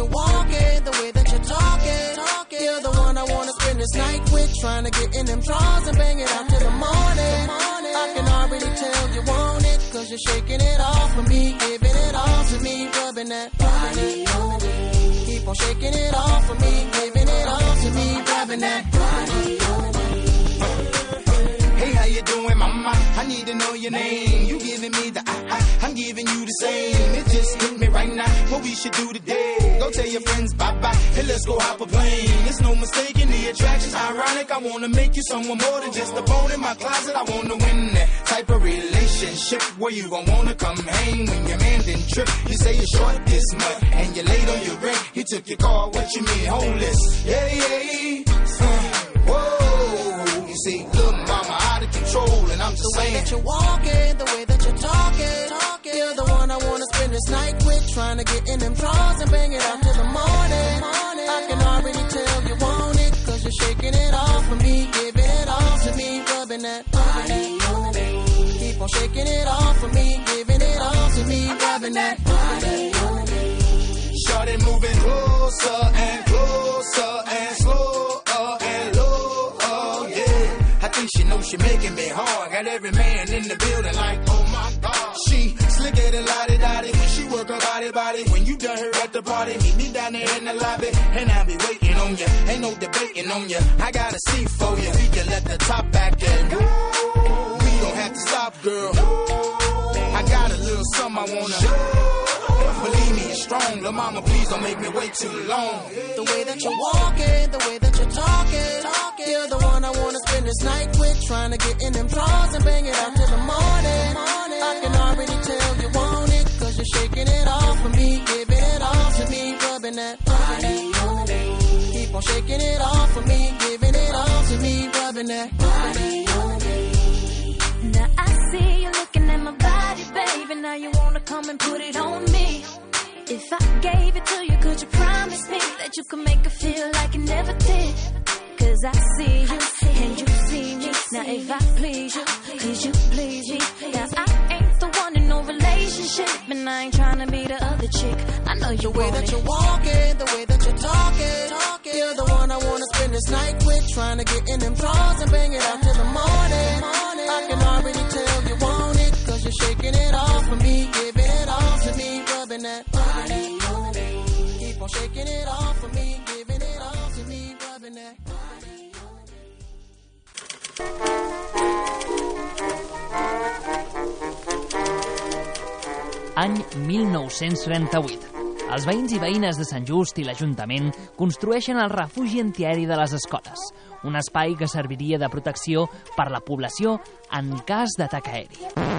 you're walking, the way that you're talking. You're the one I wanna spend this night with, trying to get in them drawers and bang it out till the morning. I can already tell you want it, cause you're shaking it off for me, giving it all to me, rubbing that body on me. Keep on shaking it off for me, giving it all to me, rubbing that body on me. Hey, how you doing, mama? I need to know your name. You giving me the I, I, I'm giving you the same. It just hit me right now. What we should do today? Go tell your friends bye bye. Hey, let's go hop a plane. It's no mistaking the attraction's ironic. I wanna make you someone more than just a bone in my closet. I wanna win that type of relationship where you gon' wanna come hang when your man didn't trip. You say you're short this month and you're late on your rent. He took your car. What you mean, homeless? Yeah, yeah. The way that you're walking, the way that you're talking. talking. You're the one I wanna spend this night with, trying to get in them drawers and bang it out till the morning. I can already tell you want it, cause you're shaking it off for me, giving it all to me, rubbing that body on me. Keep on shaking it off for me, giving it all to me, rubbing that body on me. Started moving closer and closer and think she making me hard. Got every man in the building like, oh my god. She slicker than lottie dottie she work her body body. When you done her at the party, meet me down there in the lobby, and I'll be waiting on you. Ain't no debating on you. I got a seat for you. We can let the top back and we don't have to stop, girl. I got a little something I wanna. Believe me, it's strong. La mama, please don't make me wait too long. The way that you're walking, the way that you're talking. talking. You're the one I wanna spend this night with, trying to get in them drawers and bang it out till the morning. I can already tell you want it, cause you're shaking it off for me, giving it all to me, rubbing that body on me. Keep on shaking it off for me, giving it all to me, rubbing that body on me. Now I see you looking my. Now you wanna come and put it on me. If I gave it to you, could you promise me that you could make it feel like you never did? Cause I see you and you see me. Now if I please you, could you please me? Now I ain't the one in no relationship, and I ain't trying to be the other chick. I know you The way that it. you're walking, the way that you're talking, talking. You're the one I wanna spend this night with, trying to get in them drawers and bang it out till the morning. I can already tell shaking it off for me, giving it all to me, rubbing that body on me. Keep on shaking it off for me, giving it all to me, rubbing that body on me. Any 1938. Els veïns i veïnes de Sant Just i l'Ajuntament construeixen el refugi antiaeri de les escoles, un espai que serviria de protecció per la població en cas d'atac aeri.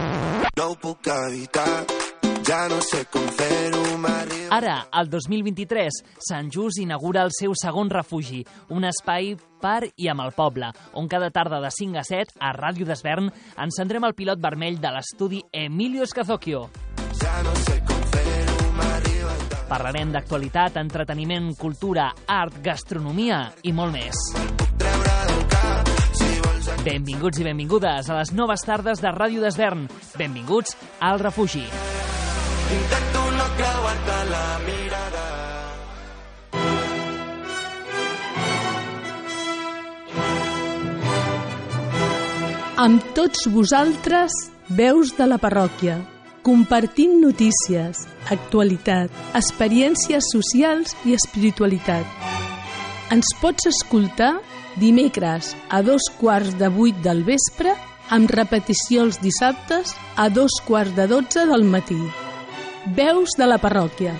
No ho puc evitar, ja no sé com fer-ho. Ara, al 2023, Sant Just inaugura el seu segon refugi, un espai per i amb el poble, on cada tarda de 5 a 7, a Ràdio d'Esvern, encendrem el pilot vermell de l'estudi Emilio Escazocchio. Ja no sé com. Parlarem d'actualitat, entreteniment, cultura, art, gastronomia i molt més. Benvinguts i benvingudes a les noves tardes de Ràdio d'Esvern. Benvinguts al refugi. Intento no creuar-te la mirada. Amb tots vosaltres, veus de la parròquia, compartint notícies, actualitat, experiències socials i espiritualitat. Ens pots escoltar dimecres a dos quarts de vuit del vespre amb repetició els dissabtes a dos quarts de dotze del matí. Veus de la parròquia.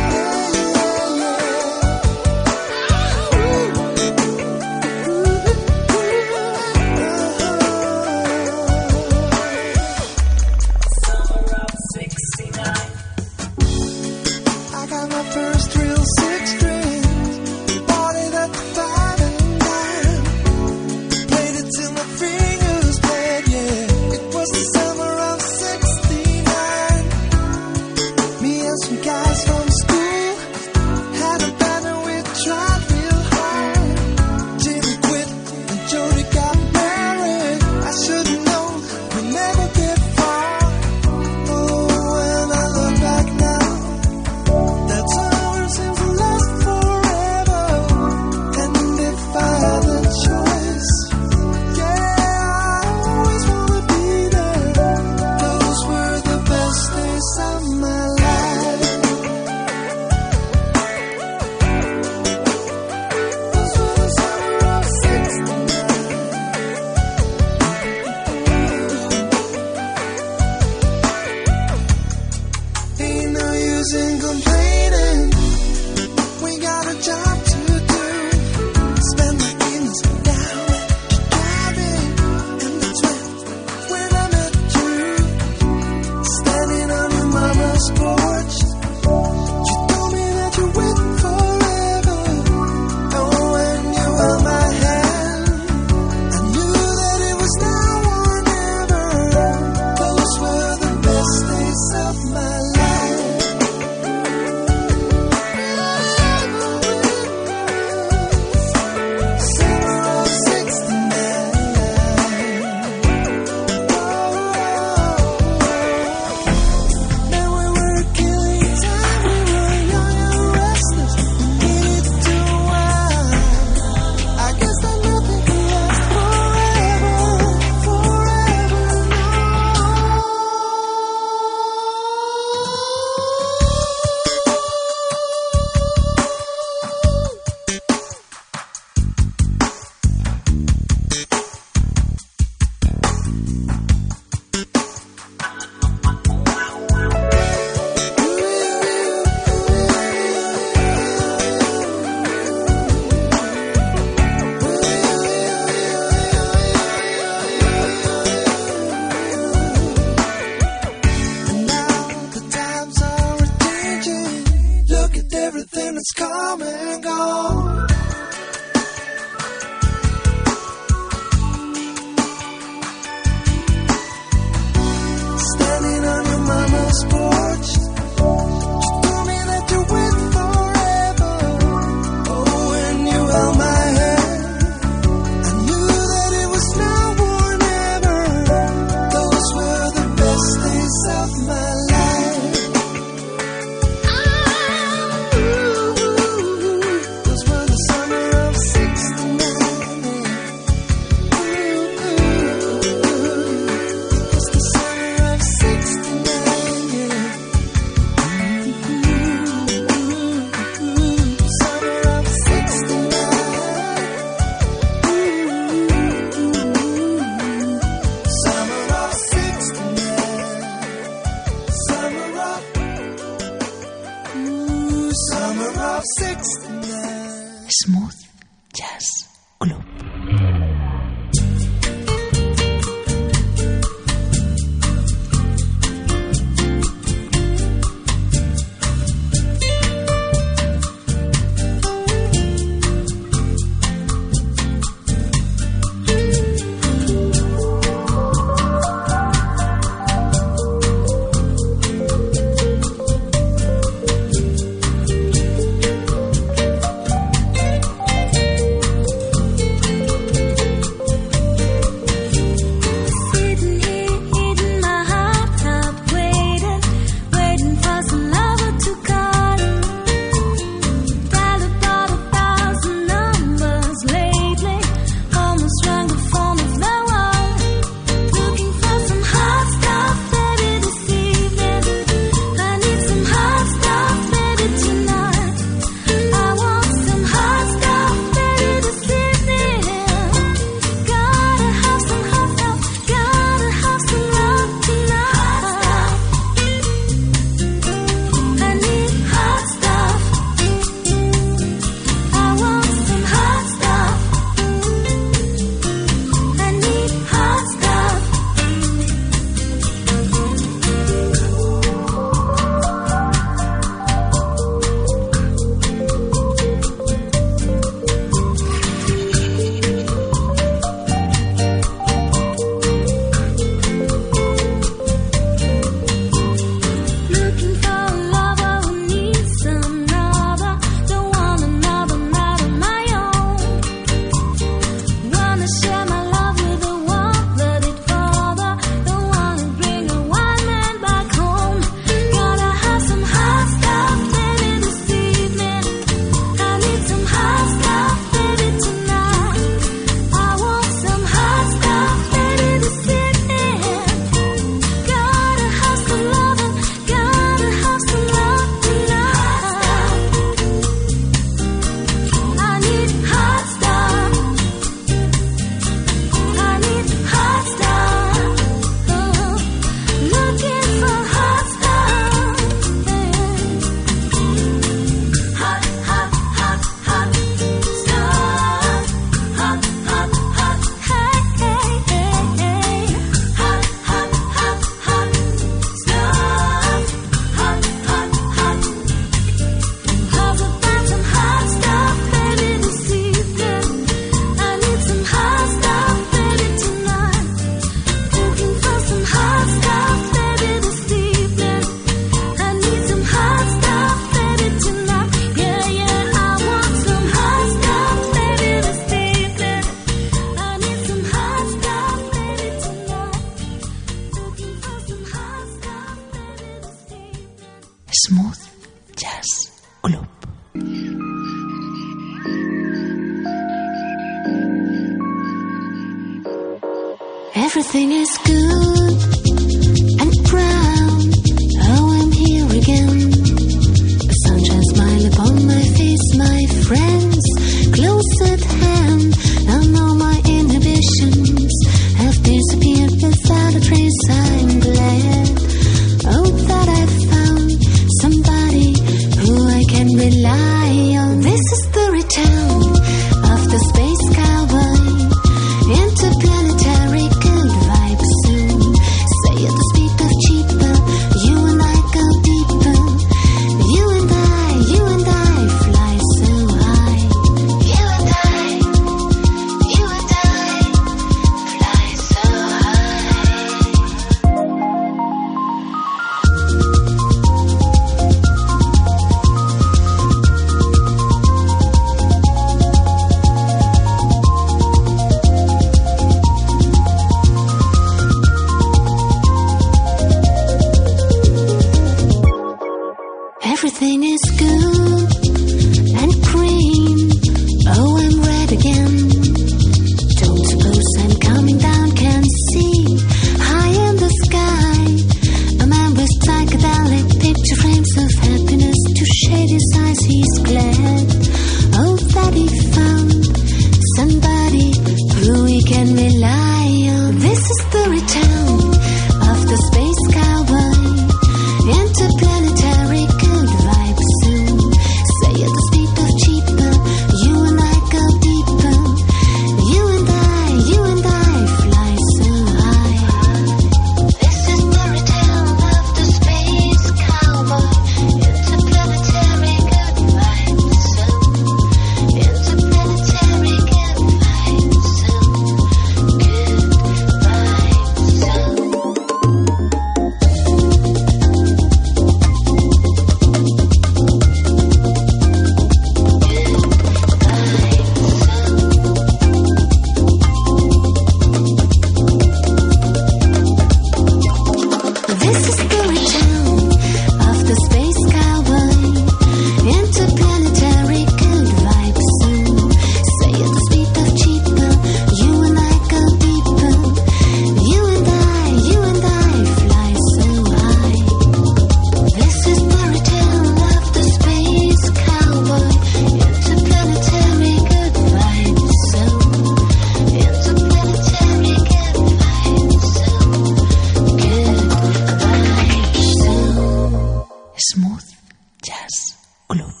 Smooth Jazz Club.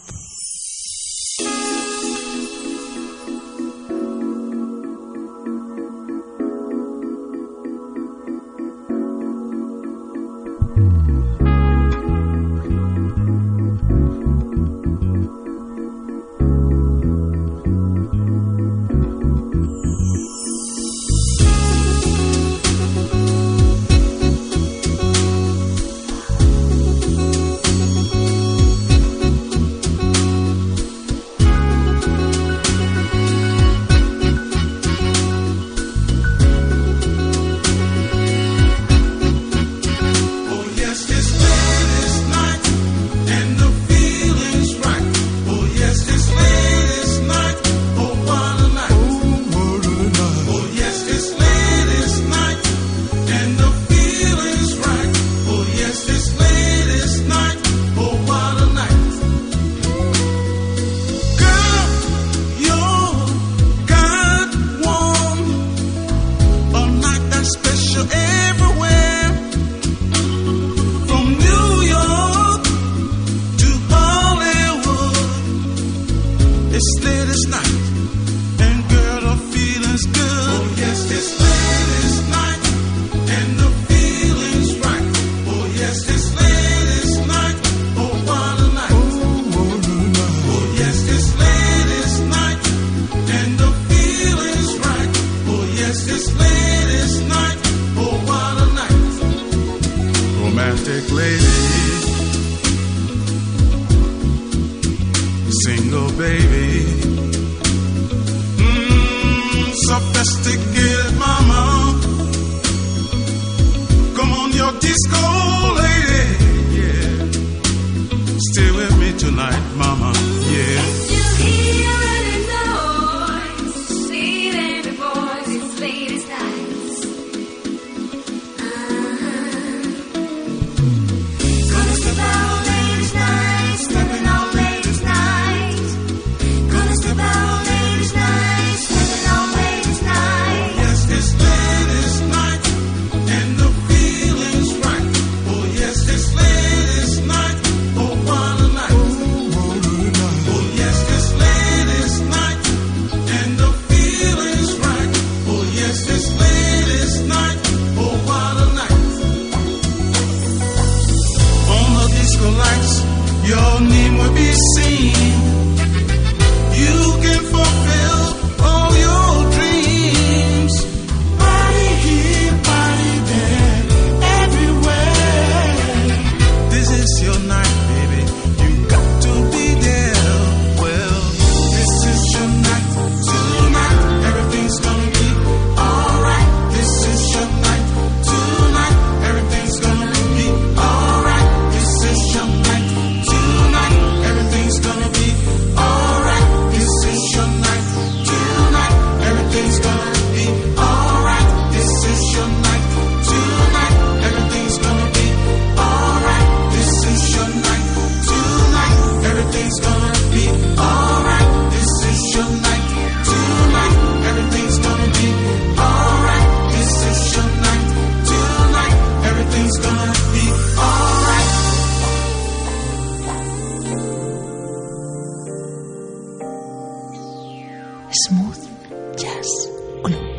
Smooth Jazz Club.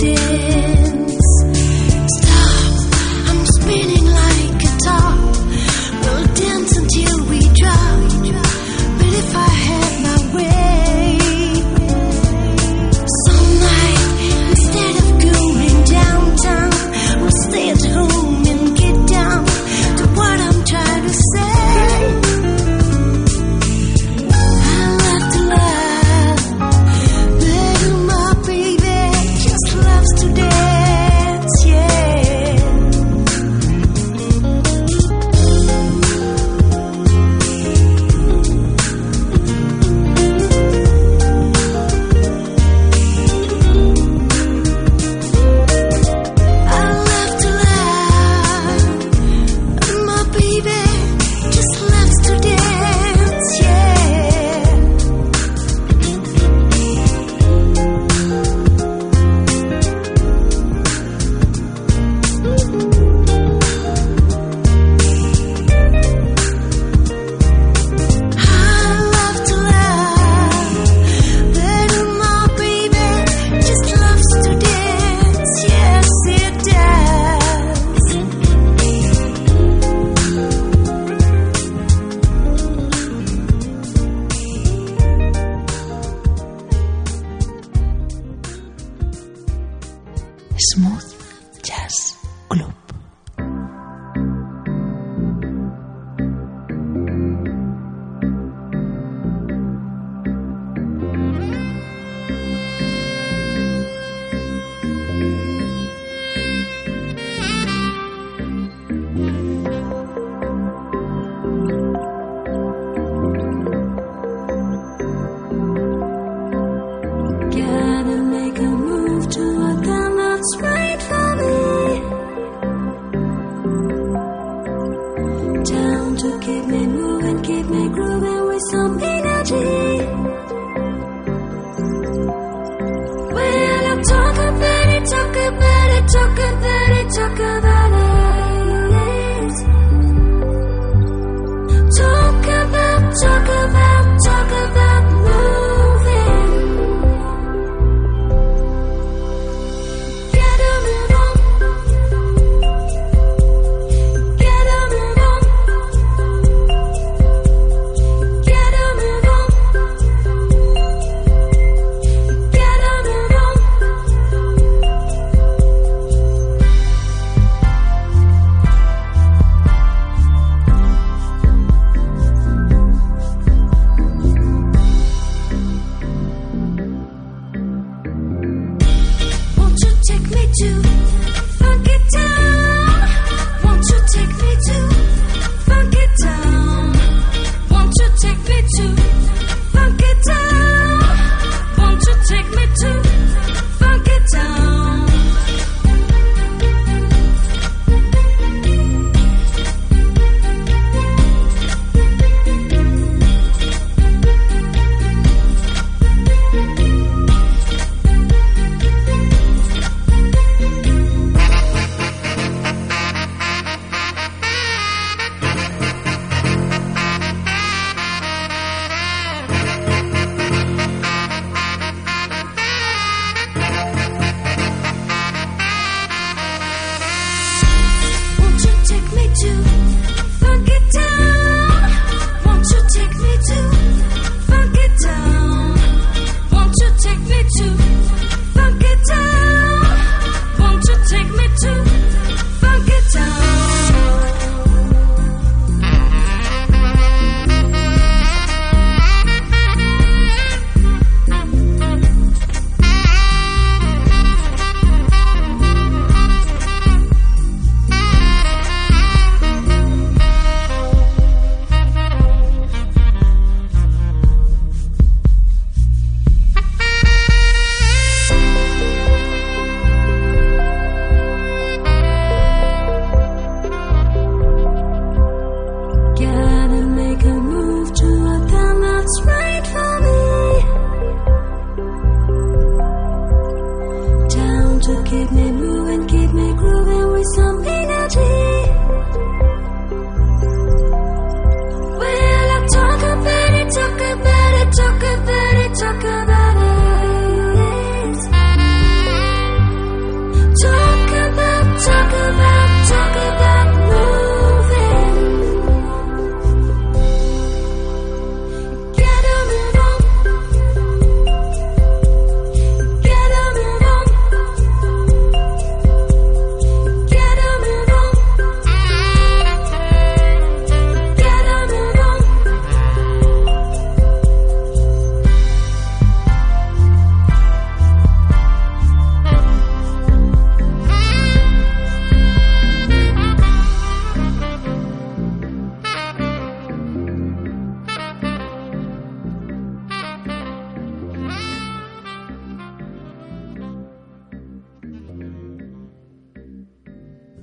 蝶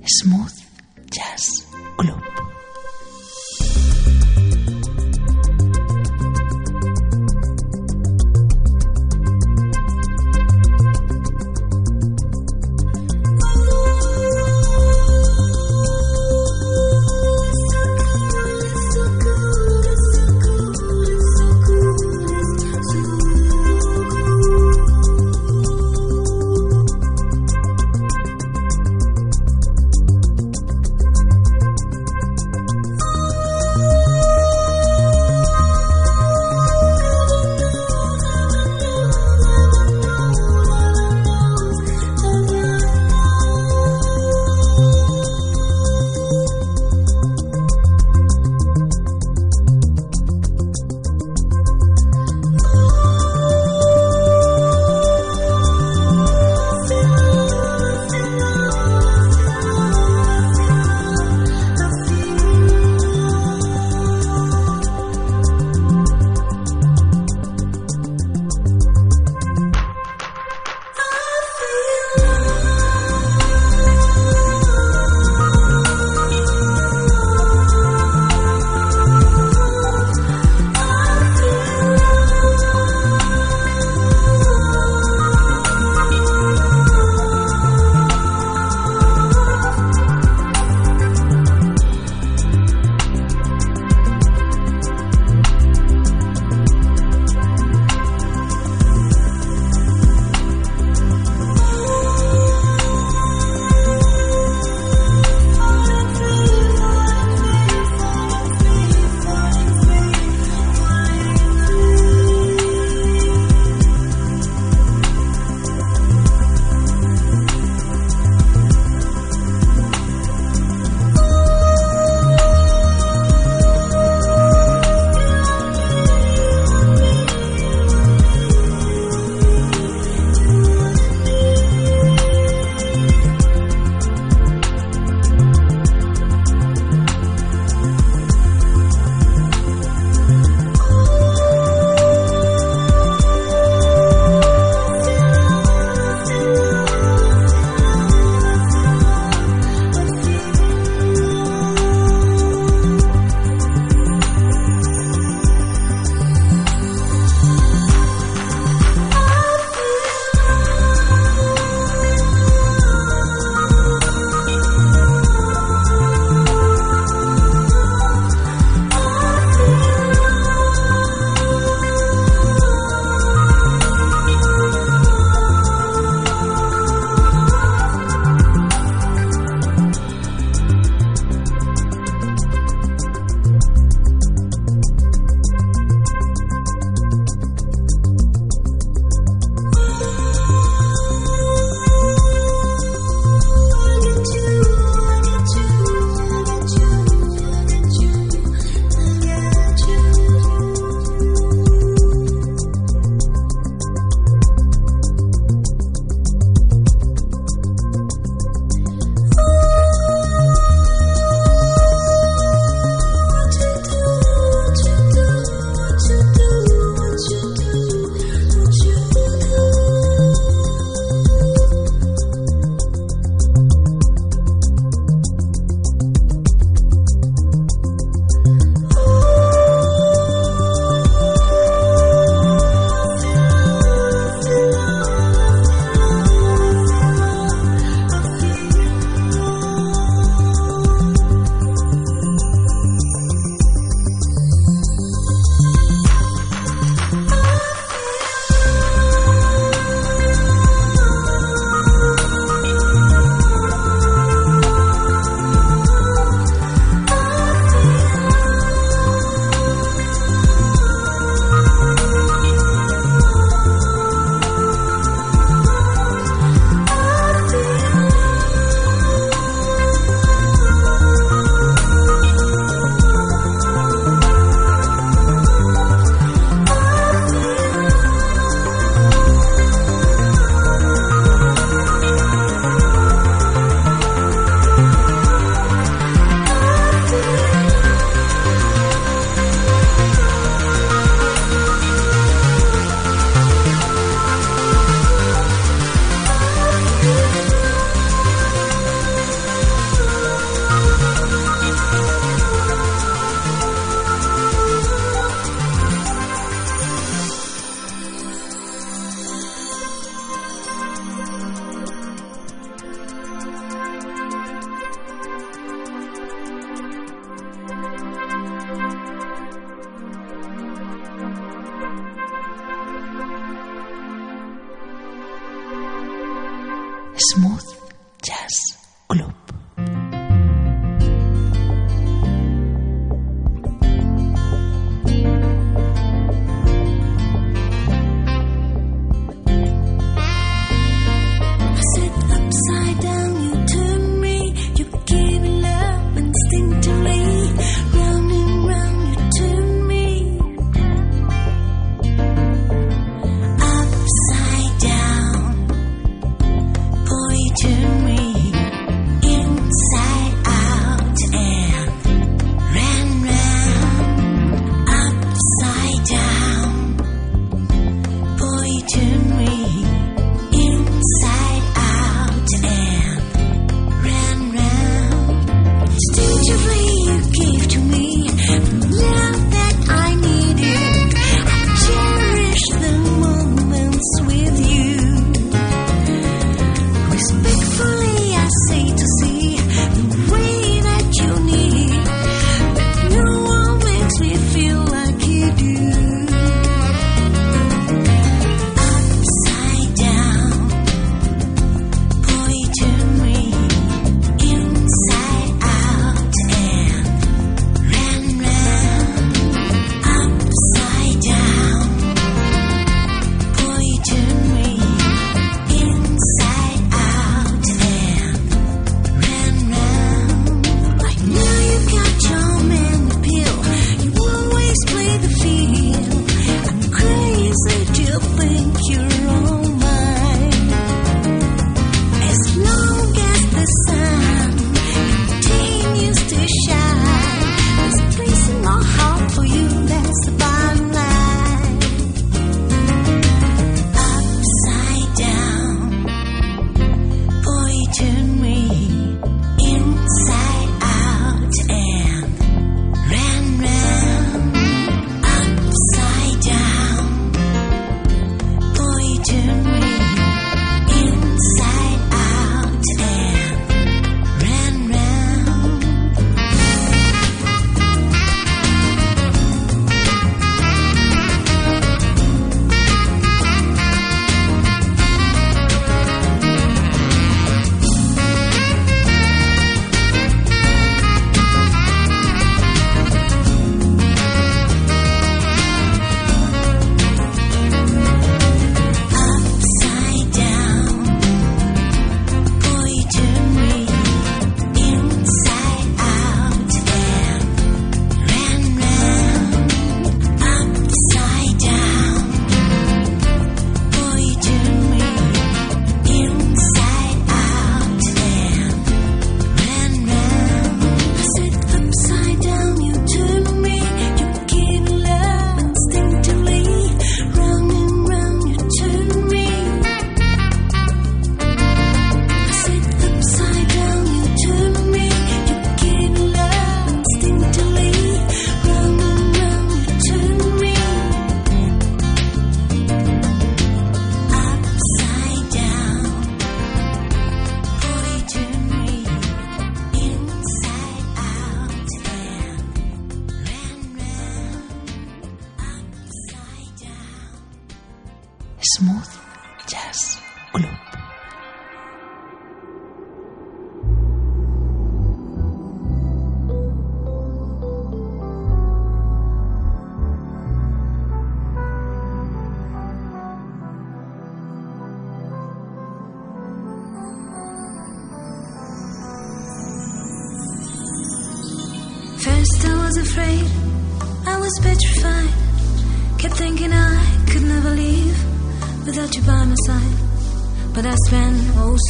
Smooth Jazz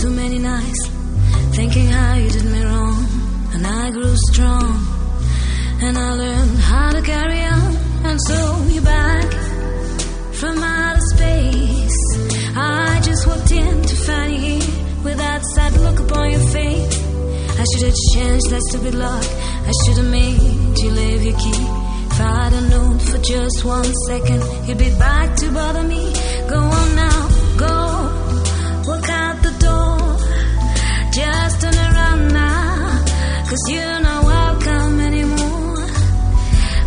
Too many nights thinking how you did me wrong, and I grew strong, and I learned how to carry on, and so you're back from outer space. I just walked in to find you here with that sad look upon your face. I should have changed that stupid lock. I should have made you leave your key. If I'd have known for just one second, you'd be back to bother me. Go on now. Cause you're not welcome anymore.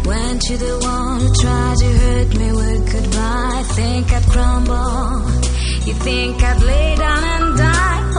Went you the one who tried to hurt me with goodbye? Think I'd crumble. You think I'd lay down and die?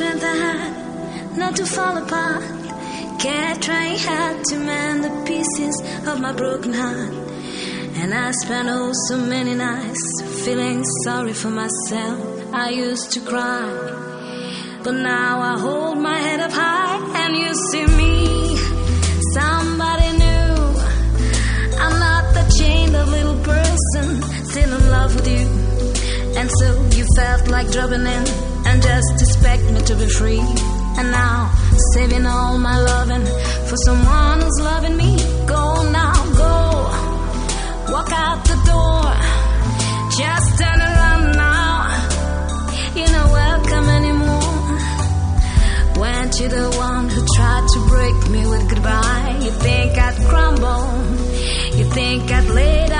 About I had not to fall apart. Can't try hard to mend the pieces of my broken heart. And I spent oh so many nights feeling sorry for myself. I used to cry, but now I hold my head up high and you see me. Somebody new. I'm not the chained up little person still in love with you. And so you felt like dropping in and just expect me to be free. And now saving all my loving for someone who's loving me. Go now, go. Walk out the door. Just turn around now. You're not welcome anymore. Weren't you the one who tried to break me with goodbye? You think I'd crumble? You think I'd lay